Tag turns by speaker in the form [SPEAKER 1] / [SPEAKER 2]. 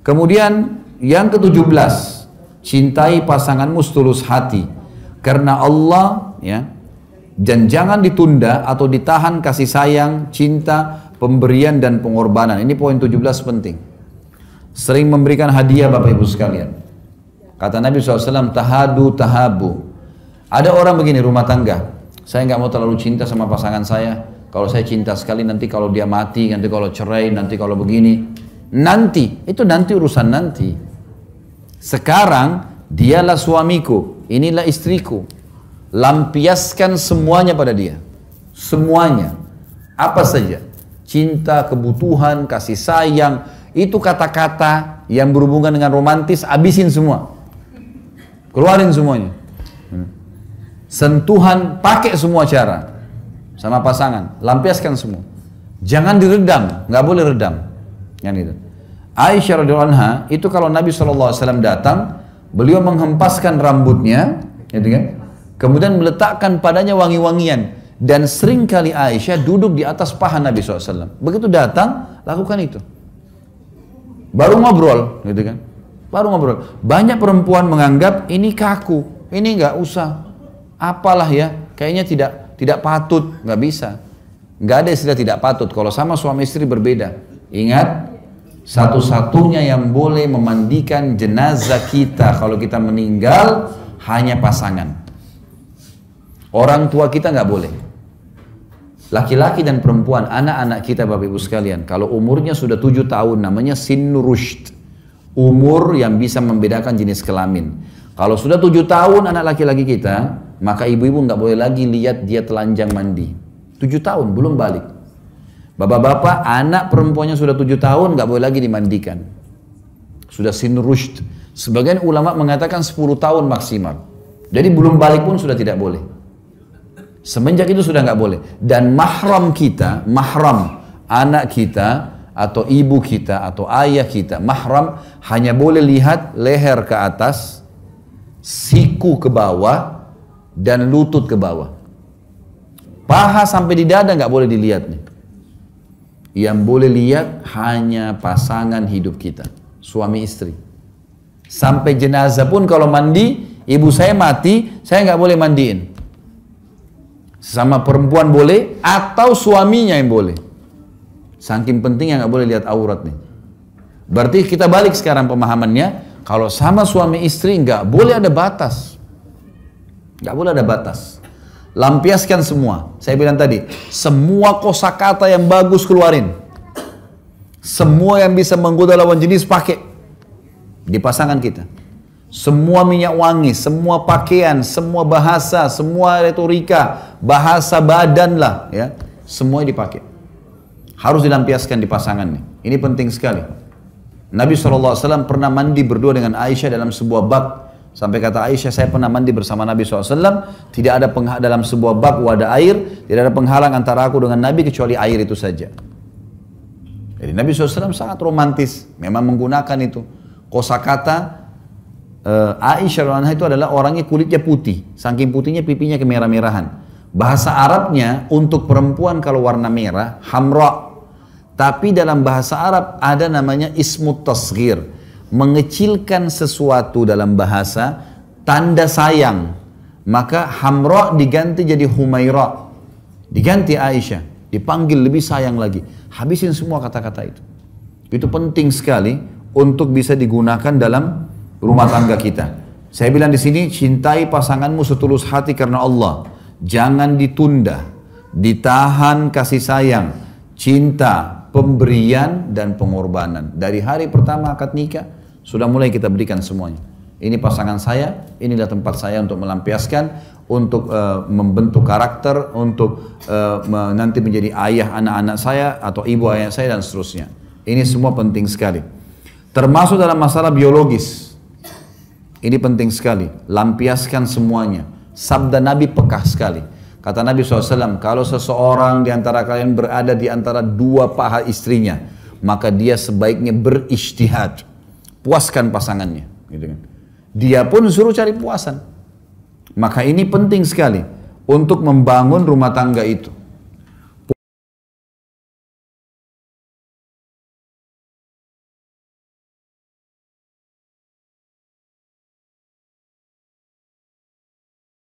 [SPEAKER 1] Kemudian yang ke-17, cintai pasanganmu setulus hati karena Allah ya dan jangan ditunda atau ditahan kasih sayang, cinta, pemberian dan pengorbanan. Ini poin 17 penting. Sering memberikan hadiah Bapak Ibu sekalian. Kata Nabi SAW, tahadu tahabu. Ada orang begini rumah tangga, saya nggak mau terlalu cinta sama pasangan saya. Kalau saya cinta sekali nanti kalau dia mati, nanti kalau cerai, nanti kalau begini. Nanti, itu nanti urusan nanti. Sekarang dialah suamiku, inilah istriku. Lampiaskan semuanya pada dia. Semuanya. Apa saja. Cinta, kebutuhan, kasih sayang. Itu kata-kata yang berhubungan dengan romantis, abisin semua. Keluarin semuanya. Sentuhan, pakai semua cara. Sama pasangan. Lampiaskan semua. Jangan diredam, nggak boleh redam. Yang itu. Aisyah radhiyallahu anha itu kalau Nabi SAW datang, beliau menghempaskan rambutnya, gitu kan? Kemudian meletakkan padanya wangi-wangian dan sering kali Aisyah duduk di atas paha Nabi SAW. Begitu datang, lakukan itu. Baru ngobrol, gitu kan? Baru ngobrol. Banyak perempuan menganggap ini kaku, ini nggak usah. Apalah ya, kayaknya tidak tidak patut, nggak bisa. Nggak ada istilah tidak patut. Kalau sama suami istri berbeda. Ingat, satu-satunya yang boleh memandikan jenazah kita kalau kita meninggal hanya pasangan. Orang tua kita nggak boleh. Laki-laki dan perempuan, anak-anak kita Bapak Ibu sekalian, kalau umurnya sudah tujuh tahun namanya sin rushd. Umur yang bisa membedakan jenis kelamin. Kalau sudah tujuh tahun anak laki-laki kita, maka ibu-ibu nggak boleh lagi lihat dia telanjang mandi. Tujuh tahun, belum balik. Bapak-bapak, anak perempuannya sudah tujuh tahun, nggak boleh lagi dimandikan. Sudah sin rushd. Sebagian ulama mengatakan 10 tahun maksimal. Jadi belum balik pun sudah tidak boleh. Semenjak itu sudah nggak boleh. Dan mahram kita, mahram anak kita atau ibu kita atau ayah kita, mahram hanya boleh lihat leher ke atas, siku ke bawah, dan lutut ke bawah. Paha sampai di dada nggak boleh dilihat nih. Yang boleh lihat hanya pasangan hidup kita, suami istri. Sampai jenazah pun kalau mandi, ibu saya mati, saya nggak boleh mandiin. Sama perempuan boleh, atau suaminya yang boleh. Saking pentingnya nggak boleh lihat aurat nih. Berarti kita balik sekarang pemahamannya, kalau sama suami istri nggak boleh ada batas. Nggak boleh ada batas. Lampiaskan semua. Saya bilang tadi, semua kosakata yang bagus keluarin. Semua yang bisa menggoda lawan jenis pakai di pasangan kita. Semua minyak wangi, semua pakaian, semua bahasa, semua retorika, bahasa badan lah, ya, semua dipakai. Harus dilampiaskan di pasangannya. Ini penting sekali. Nabi SAW pernah mandi berdua dengan Aisyah dalam sebuah bak Sampai kata Aisyah, saya pernah mandi bersama Nabi SAW, tidak ada dalam sebuah bak wadah air, tidak ada penghalang antara aku dengan Nabi kecuali air itu saja. Jadi Nabi SAW sangat romantis, memang menggunakan itu. Kosa kata uh, Aisyah anha itu adalah orangnya kulitnya putih, saking putihnya pipinya kemerah-merahan. Bahasa Arabnya untuk perempuan kalau warna merah, hamra. Tapi dalam bahasa Arab ada namanya ismut tasghir mengecilkan sesuatu dalam bahasa tanda sayang maka Hamra diganti jadi Humaira. Diganti Aisyah dipanggil lebih sayang lagi. Habisin semua kata-kata itu. Itu penting sekali untuk bisa digunakan dalam rumah tangga kita. Saya bilang di sini cintai pasanganmu setulus hati karena Allah. Jangan ditunda. Ditahan kasih sayang cinta pemberian dan pengorbanan. Dari hari pertama akad nikah sudah mulai kita berikan semuanya. Ini pasangan saya, inilah tempat saya untuk melampiaskan, untuk uh, membentuk karakter, untuk uh, nanti menjadi ayah anak-anak saya atau ibu ayah saya dan seterusnya. Ini semua penting sekali. Termasuk dalam masalah biologis. Ini penting sekali. Lampiaskan semuanya. Sabda Nabi pekah sekali. Kata Nabi SAW, kalau seseorang di antara kalian berada di antara dua paha istrinya, maka dia sebaiknya berijtihad puaskan pasangannya gitu kan dia pun suruh cari puasan maka ini penting sekali untuk membangun rumah tangga itu.